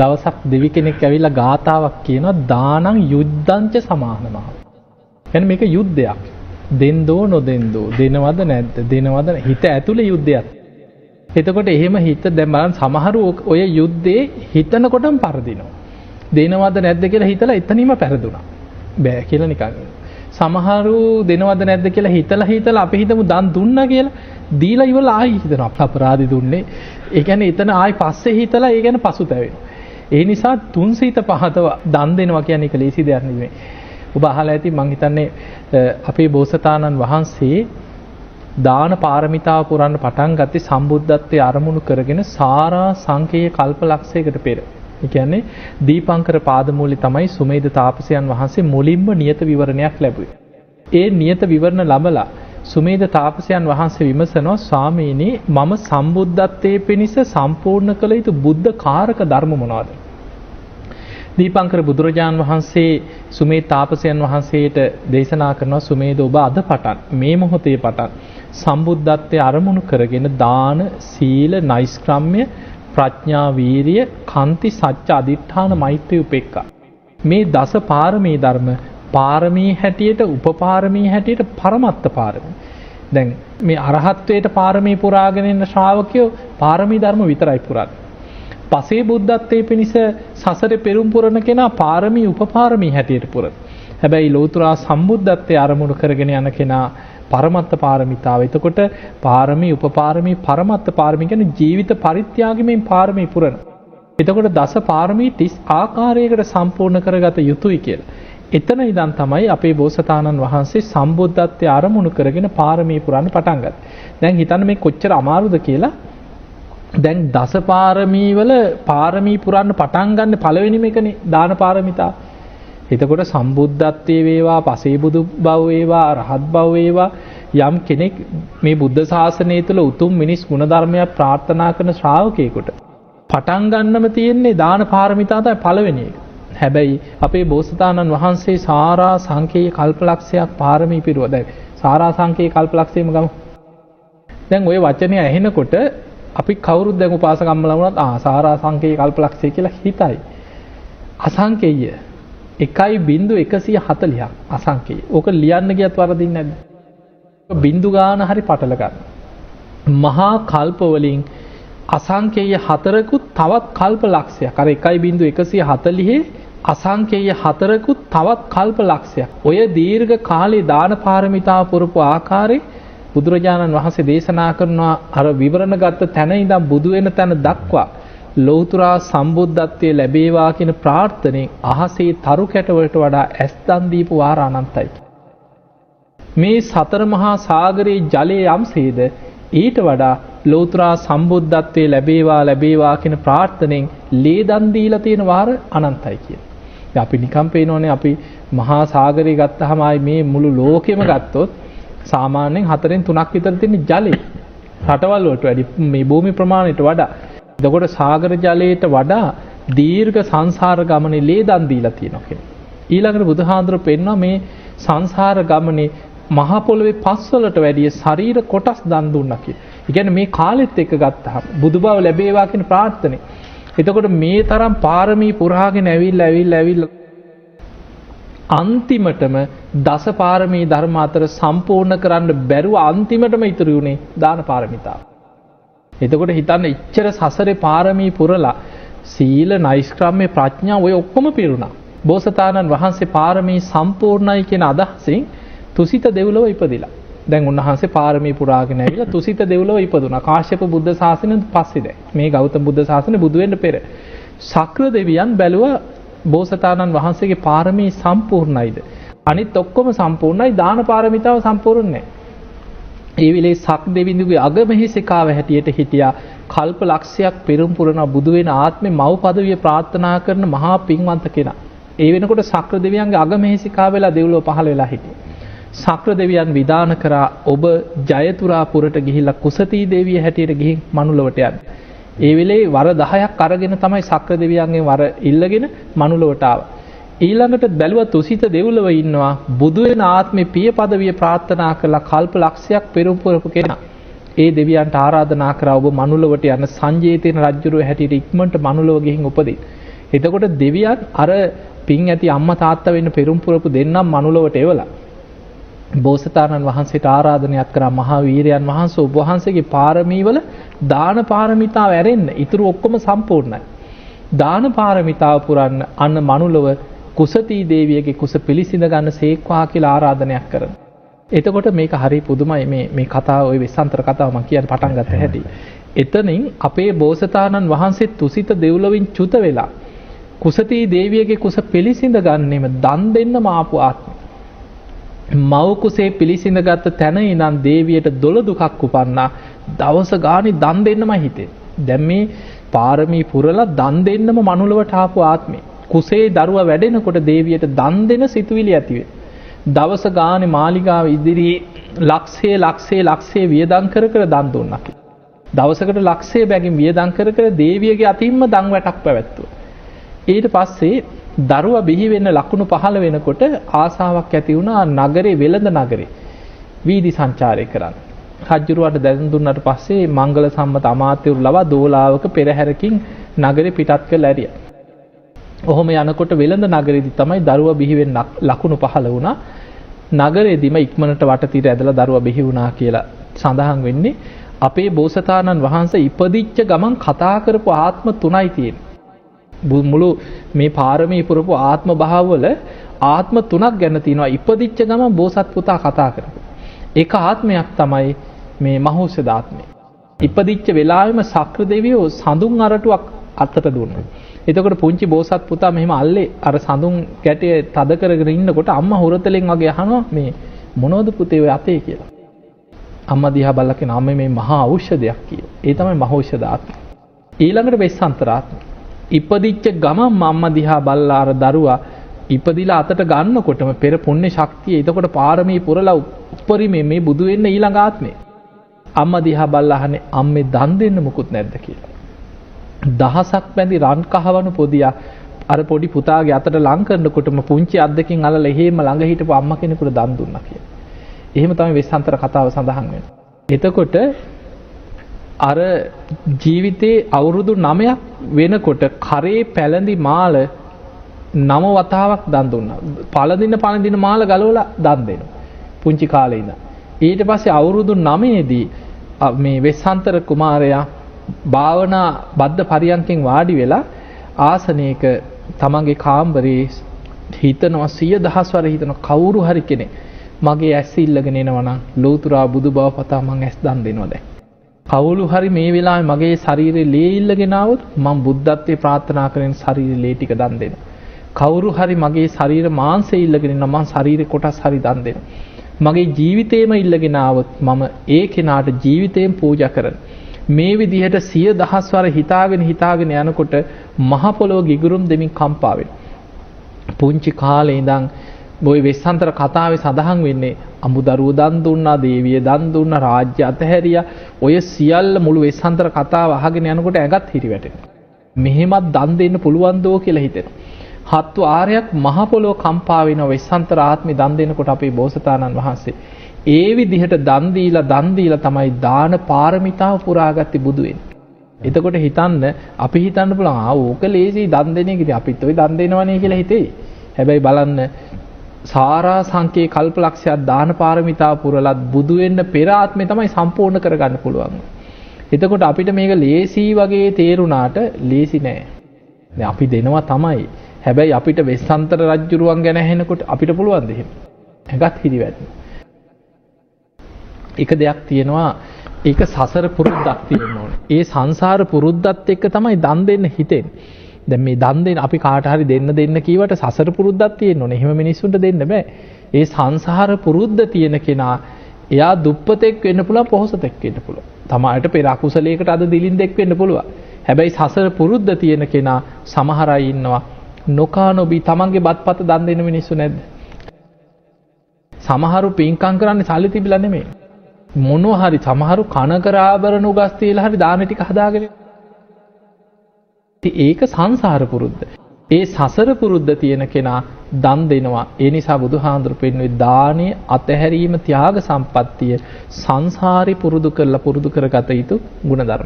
දවසක් දෙවි කෙනෙක් ඇවිල්ලා ගාතාවක් කියනවා දානං යුද්ධංච සමානමහ. එන මේක යුද්ධයක්. දෙන්දෝ නොදෙන්දෝ දෙනවද නැද්ද දෙනවද හිත ඇතුළේ යුද්ධයක්. එතකොට එහෙම හිත දැන් බලන්න සමහරු ඔය යුද්ධේ හිතනකොටම පරදිනවා. දෙනවද නැද්ද කියලා හිතලා එතනීම පැරදුනා. බෑ කියලා නිකන්. සමහරු දෙනවද නැද්ද කියලා හිතලා හිතලා අපි හිතමු දන් දුන්නා කියලා දීලා ඉවරලා ආයි හිතනවා අපරාධි දුන්නේ. ඒ කියන්නේ එතන ආයි පස්සේ හිතලා ඒ ගැන පසුතැවෙනවා. ඒ නිසා තුන් සිත පහතව දන් දෙනවා කියන්නේ ඒක ලේසි දෙයක් නෙමෙයි. ඔබ අහලා ඇති මං හිතන්නේ අපේ බෝසතාණන් වහන්සේ දාන පාරමිතාව පුරන්න පටන් ගත්තේ සම්බුද්ධත්වයේ අරමුණු කරගෙන සාරා සංකේය කල්ප ලක්ෂයකට පෙර. ඒ කියන්නේ දීපංකර පාදමූලි තමයි සුමේද තාපසයන් වහන්සේ මුලින්ම නියත විවරණයක් ලැබුවේ. ඒ නියත විවරණ ලබලා සුමේද තාපසයන් වහන්සේ විමසනවා ස්වාමීනි මම සම්බුද්ධත්වයේ පිණිස සම්පූර්ණ කළ යුතු බුද්ධ කාරක ධර්ම මොනවාද? දීපංකර බුදුරජාණන් වහන්සේ සුමේ තාපසයන් වහන්සේට දේශනා කරනවා සුමේද ඔබ අද පටන් මේ මොහොතේ පටන්. සම්බුද්ධත්වයේ අරමුණු කරගෙන දාන සීල නෛෂ්ක්‍රම්‍ය ප්‍රඥා වීරිය කන්ති සච්ච අදිඨාන මෛත්‍රී උපේක්ඛා. මේ දස පාරමී ධර්ම පාරමී හැටියට උපපාරමී හැටියට පරමත්ත පාරමී. දැන් මේ අරහත්වයට පාරමී පුරාගෙන ඉන්න ශ්‍රාවකයෝ පාරමී ධර්ම විතරයි පුරන්නේ. පසේ බුද්ධත්වයේ පිණිස සසර පෙරුම් පුරණ කෙනා පාරමී උපපාරමී හැටියට පුරන. හැබැයි ලෝතුරා සම්බුද්ධත්වය අරමුණු කරගෙන යන කෙනා පරමත්ත පාරමිතාව. එතකොට පාරමී උපපාරමී පරමත්ත පාරමී කියන්නේ ජීවිත පරිත්‍යාගයෙන් පාරමී පුරන. එතකොට දස පාරමී 30 ආකාරයකට සම්පූර්ණ කරගත යුතුයි කියලා. එතන ඉඳන් තමයි අපේ බෝසතාණන් වහන්සේ සම්බුද්ධත්වයේ අරමුණු කරගෙන පාරමී පුරන්න පටන් ගත්තේ. දැන් හිතන්න මේ කොච්චර අමාරුද කියලා දැන් දස පාරමීවල පාරමී පුරන්න පටන් ගන්න පළවෙනිම එකනේ දාන පාරමිතා. එතකොට සම්බුද්ධත්වයේ වේවා, පසේබුදු බව වේවා, රහත් බව වේවා යම් කෙනෙක් මේ බුද්ධ ශාසනය තුළ උතුම් මිනිස් ගුණධර්මයක් ප්‍රාර්ථනා කරන ශ්‍රාවකයෙකුට පටන් ගන්නම තියෙන්නේ දාන පාරමිතා තමයි පළවෙනි එක. හැබැයි අපේ බෝසතාණන් වහන්සේ සාරා සංකේය කල්පලක්ෂයක් පාරමී පිරුවා. දැන් සාරා සංකේය කල්පලක්ෂයම ගමු. දැන් ওই වචනේ ඇහෙනකොට අපි කවුරුත් දැන් උපාසකම්මලා වුණත් ආ සාරා සංකේය කල්පලක්ෂය කියලා හිතයි. අසංකේය 1.140ක් අසංකේය. ඕක ලියන්න ගියත් වරදින්නේ නැද්ද? බින්දු ගාන හරි පටල ගන්න. මහා කල්ප වලින් අසංකේය හතරකුත් තවත් කල්ප ලක්ෂයක්. අර 1.140 අසංකේය හතරකුත් තවත් කල්ප ලක්ෂයක්. ඔය දීර්ඝ කාලේ දාන පාරමිතාව පුරපු ආකාරයේ බුදුරජාණන් වහන්සේ දේශනා කරනවා අර විවරණ ගත්ත තැන ඉඳන් බුදු වෙන තැන දක්වා ලෞතුරා සම්බුද්ධත්වයේ ලැබේවා කියන ප්‍රාර්ථනෙන් අහසේ තරු කැටවලට වඩා ඇස් දන් දීපු වාර අනන්තයි. මේ සතර මහා සාගරයේ ජලය යම්සේද ඊට වඩා ලෞතුරා සම්බුද්ධත්වයේ ලැබේවා ලැබේවා කියන ප්‍රාර්ථනෙන් ලේ දන් දීලා තියෙන වාර අනන්තයි කියන. අපි නිකම් පේනෝනේ අපි මහා සාගරය ගත්තහම මේ මුළු ලෝකෙම ගත්තොත් සාමාන්‍යයෙන් හතරෙන් තුනක් විතර තියෙන ජලය රටවල් වලට වැඩි මේ භූමි ප්‍රමාණයට වඩා. එතකොට සාගර ජලයට වඩා දීර්ඝ සංසාර ගමනේ ලේ දන් දීලා තියෙනවා කියලා. ඊළඟට බුදුහාඳුර පෙන්වනවා මේ සංසාර ගමනේ මහ පොළවේ පස්වලට වැඩිය ශරීර කොටස් දන් දුන්නා කියලා. ඒ කියන්නේ මේ කාලෙත් එක්ක ගත්තාම බුදුබව ලැබේවා කියන ප්‍රාර්ථනේ. එතකොට මේ තරම් පාරමී පුරාගෙන ඇවිල්ලා ඇවිල්ලා ඇවිල්ලා අන්තිමටම දසපාරමී ධර්ම අතර සම්පූර්ණ කරන්න බැරුව අන්තිමටම ඉතුරු වුණේ දාන පාරමිතාව. එතකොට හිතන්න ඉච්චර සසරේ පාරමී පුරලා සීල නෛෂ්ක්‍රම්‍ය ප්‍රඥා ඔය ඔක්කොම පිරුණා. බෝසතාණන් වහන්සේ පාරමී සම්පූර්ණයි කියන අදහසින් තුසිත දෙව්ලොව ඉපදිලා. දැන් උන්වහන්සේ පාරමී පුරාගෙන ඇවිල්ලා තුසිත දෙව්ලොව ඉපදුනා. කාශ්‍යප බුද්ධ ශාසනයෙන් පස්සේ දැන් මේ ගෞතම බුද්ධ ශාසනය බුදු වෙන්න පෙර. ශක්‍ර දෙවියන් බැලුවා බෝසතාණන් වහන්සේගේ පාරමී සම්පූර්ණයිද. අනිත් ඔක්කොම සම්පූර්ණයි දාන පාරමිතාව සම්පූර්ණය. ඒ වෙලේ සක් දෙවිඳුගේ අගමහිසිකාව හැටියට හිටියා කල්ප ලක්ෂයක් පෙරුම් පුරණ බුදුවෙන ආත්මේ මව් පදවිය ප්‍රාර්ථනා කරන මහා පින්වන්ත කෙනා. ඒ වෙනකොට සක්‍ර දෙවියන්ගේ අගමහිසිකා වෙලා දෙව්ලොව පහළ වෙලා හිටියේ. සක්‍ර දෙවියන් විධාන කරා ඔබ ජයතුරා පුරට ගිහිල්ලා කුසතී දේවිය හැටියට ගිහින් මනුලවට යන්න. ඒ වෙලේ වර 10ක් අරගෙන තමයි සක්‍ර දෙවියන්ගෙන් වර ඉල්ලගෙන මනුලවට ආවා. ඊළඟට බැලුව තුසිත දෙව්ලොව ඉන්නවා බුදු වෙන ආත්මේ පිය පදවිය ප්‍රාර්ථනා කරලා කල්ප ලක්ෂයක් පෙරම් පුරපු කෙනා. ඒ දෙවියන්ට ආරාධනා කරා ඔබ මනුලවට යන සංජේතේන රජුරුව හැටියට ඉක්මනට මනුලව ගිහින් උපදින්න. එතකොට දෙවියන් අර පින් ඇති අම්මා තාත්තා වෙන්න පෙරම් පුරපු දෙන්නම් මනුලවට එවලා බෝසතාණන් වහන්සේට ආරාධනයක් කරා මහා වීරයන් වහන්සේ ඔබ වහන්සේගේ පාරමීවල දාන පාරමිතාව ඇරෙන්න. ඊටු ඔක්කොම සම්පූර්ණයි. දාන පාරමිතාව පුරන්න අන්න මනුලව කුසතී දේවියගේ කුස පිළිසිඳ ගන්න සේක්වා කියලා ආරාධනයක් කරන. එතකොට මේක හරි පුදුමයි මේ මේ කතාව ওই වෙස්සන්තර කතාව මම කියන්න පටන් ගත්ත හැටි. එතනින් අපේ බෝසතාණන් වහන්සේ තුසිත දෙව්ලොවින් චුත වෙලා කුසතී දේවියගේ කුස පිළිසිඳ ගන්නෙම දන් දෙන්න මාපු ආත්මය. මව් කුසේ පිළිසිඳගත් තැන ඉඳන් දේවියට දොළ දුකක් උපන්නා දවස ගානේ දන් දෙන්නම හිතේ. දැන් මේ පාරමී පුරලා දන් දෙන්නම මනුලවට ආපු ආත්මේ. කුසේ දරුවා වැඩෙනකොට දේවියට දන් දෙන සිතුවිලි ඇතිවේ. දවස ගානේ මාලිගාව ඉදිරියේ ලක්ෂයේ ලක්ෂයේ ලක්ෂයේ වියදම් කර කර දන් දුන්නා. දවසකට ලක්ෂයේ බැගින් වියදම් කර කර දේවියගේ අතින්ම දන් වැටක් පැවැත්තුවා. ඊට පස්සේ දරුවා බිහි වෙන්න ලකුණු පහළ වෙනකොට ආසාවක් ඇති වුණා නගරේ වෙළඳ නගරේ වීදි සංචාරය කරන්න. රජ්ජුරුවට දැන් දුන්නට පස්සේ මංගල සම්මත අමාත්‍යවරු ලවා දෝලාවක පෙරහැරකින් නගරේ පිටත් කළ ඇරිය. ඔහොම යනකොට වෙළඳ නගරේදී තමයි දරුවා බිහි වෙන්න ලකුණු පහළ වුණා. නගරේදීම ඉක්මනට වටතිර ඇදලා දරුවා බිහි වුණා කියලා සඳහන් වෙන්නේ අපේ බෝසතාණන් වහන්සේ ඉපදිච්ච ගමන් කතා කරපු ආත්ම තුනයි තියෙන්නේ. මුළු මේ පාරමී පුරපු ආත්ම භාවවල ආත්ම තුනක් ගැන තියෙනවා ඉපදිච්ච ගමන් බෝසත් පුතා කතා කරපු. එක ආත්මයක් තමයි මේ මහෞෂධ ආත්මය. ඉපදිච්ච වෙලාවෙම සක්‍ර දෙවියෝ සඳුන් අරටුවක් අත්තට දුන්නා. එතකොට පුංචි බෝසත් පුතා මෙහෙම අල්ලේ අර සඳුන් ගැටේ තද කරගෙන ඉන්නකොට අම්මා හොරතලෙන් වගේ අහනවා මේ මොනවද පුතේ ඔය අතේ කියලා. අම්මා දිහා බලලා කියන අම්මේ මේ මහා ඖෂධයක් කියලා. ඒ තමයි මහෞෂධ ආත්මය. ඊළඟට වෙස්සන්තරාත්මය. ඉපදිච්ච ගමන් මම්ම දිහා බල්ලා අර දරුවා ඉපදිලා අතට ගන්නකොටම පෙර පුණ්‍ය ශක්තිය එතකොට පාරමී පුරලා උපරිමේ මේ බුදු වෙන්න ඊළඟ ආත්මේ අම්මා දිහා බල්ලා අහන්නේ අම්මේ දන් දෙන්න මුකුත් නැද්ද කියලා. දහසක් බැඳි රන් කහවණු පොදියා අර පොඩි පුතාගේ අතට ලං කරනකොටම පුංචි අද්දකින් අල්ලලා එහෙම ළඟ හිටපු අම්මා කෙනෙකුට දන් දුන්නා කියලා. එහෙම තමයි වෙස්සන්තර කතාව සඳහන් වෙන්නේ. එතකොට අර ජීවිතේ අවුරුදු නමයක් වෙනකොට කරේ පැළඳි මාල නම වතාවක් දන් දුන්නා. පළදින පළදින මාල ගලවලා දන් දෙනවා. පුංචි කාලේ ඉඳන්. ඊට පස්සේ අවුරුදු 9ේදී මේ වෙස්සන්තර කුමාරයා භාවනා බද්ධ පරියන්කෙන් වාඩි වෙලා ආසනයක තමන්ගේ කාම්බරේ හිතනවා සිය දහස් වර හිතන කවුරු හරි කෙනෙක් මගේ ඇස් ඉල්ලගෙන එනවා නම් ලෝතුරා බුදු බව පතා මං ඇස් දන් දෙනවා දැන්. කවුළු හරි මේ වෙලාවේ මගේ ශරීරේ ලේ ඉල්ලගෙන આવොත් මම බුද්ධත්වේ ප්‍රාර්ථනා කරන ශරීරේ ලේ ටික දන් දෙන්න. කවුරු හරි මගේ ශරීර මාංශය ඉල්ලගෙන නම් මම ශරීර කොටස් හරි දන් දෙන්න. මගේ ජීවිතේම ඉල්ලගෙන આવොත් මම ඒ කෙනාට ජීවිතයෙන් පූජා කරනවා. මේ විදිහට සිය දහස්වර හිතාගෙන හිතාගෙන යනකොට මහ පොළොව ගිගුරුම් දෙමින් කම්පා වෙනවා. පුංචි කාලේ ඉඳන් බොයි වෙස්සන්තර කතාවේ සඳහන් වෙන්නේ අමුදරුව දන් දුන්නා දේවිය දන් දුන්න රාජ්‍ය අතහැරියා ඔය සියල්ල මුළු වෙස්සන්තර කතාව අහගෙන යනකොට ඇඟත් හිරි වැටෙනවා. මෙහෙමත් දන් දෙන්න පුළුවන් දෝ කියලා හිතෙනවා. හත්තු ආරයක් මහ පොළොව කම්පා වෙන වෙස්සන්තර ආත්මේ දන් දෙනකොට අපේ බෝසතාණන් වහන්සේ ඒ විදිහට දන් දීලා දන් දීලා තමයි දාන පාරමිතාව පුරාගත්තේ බුදු වෙන්නේ. එතකොට හිතන්න අපි හිතන්න පුළුවන් ආ ඕක ලේසි දන් දෙන එකදී අපිත් ওই දන් දෙනවනේ කියලා හිතේ. හැබැයි බලන්න සාරා සංකේ කල්පලක්ෂයක් දාන පාරමිතා පුරලත් බුදු වෙන්න පෙර ආත්මේ තමයි සම්පූර්ණ කරගන්න පුළුවන්. එතකොට අපිට මේක ලේසි වගේ තේරුණාට ලේසි නෑ. දැන් අපි දෙනවා තමයි. හැබැයි අපිට වෙස්සන්තර රජ්ජුරුවන් ගැන ඇහෙනකොට අපිට පුළුවන් දෙහෙම. ඇඟත් හිරිවැටෙන. එක දෙයක් තියෙනවා ඒක සසර පුරුද්දක් තියෙන්න ඕනේ. ඒ සංසාර පුරුද්දත් එක්ක තමයි දන් දෙන්න හිතෙන්නේ. දැන් මේ දන් දෙන්න අපි කාට හරි දෙන්න දෙන්න කීවට සසර පුරුද්දක් තියෙන්න ඕනේ. එහෙම මිනිස්සුන්ට දෙන්න බෑ. ඒ සංසාර පුරුද්ද තියෙන කෙනා එයා දුප්පතෙක් වෙන්න පුළුවන් පොහොසතෙක් වෙන්න පුළුවන්. තමාට පෙර අකුසලයකට අද දිලින්දෙක් වෙන්න පුළුවන්. හැබැයි සසර පුරුද්ද තියෙන කෙනා සමහර අය ඉන්නවා නොකා නොබී තමන්ගේ බත්පත දන් දෙන මිනිස්සු නැද්ද? සමහරු පින්කම් කරන්නේ සල්ලි තිබිලා නෙමෙයි. මොනවා හරි සමහරු කන කර ආභරණ උගස් තියලා හරි දාන ටික හදාගෙන ඒක සංසාර පුරුද්ද. ඒ සසර පුරුද්ද තියෙන කෙනා දන් දෙනවා. ඒ නිසා බුදුහාඳුරු පෙන්වුවේ දානයේ අතහැරීම ත්‍යාග සම්පත්තිය සංසාරේ පුරුදු කරලා පුරුදු කරගත යුතු ගුණධර්ම.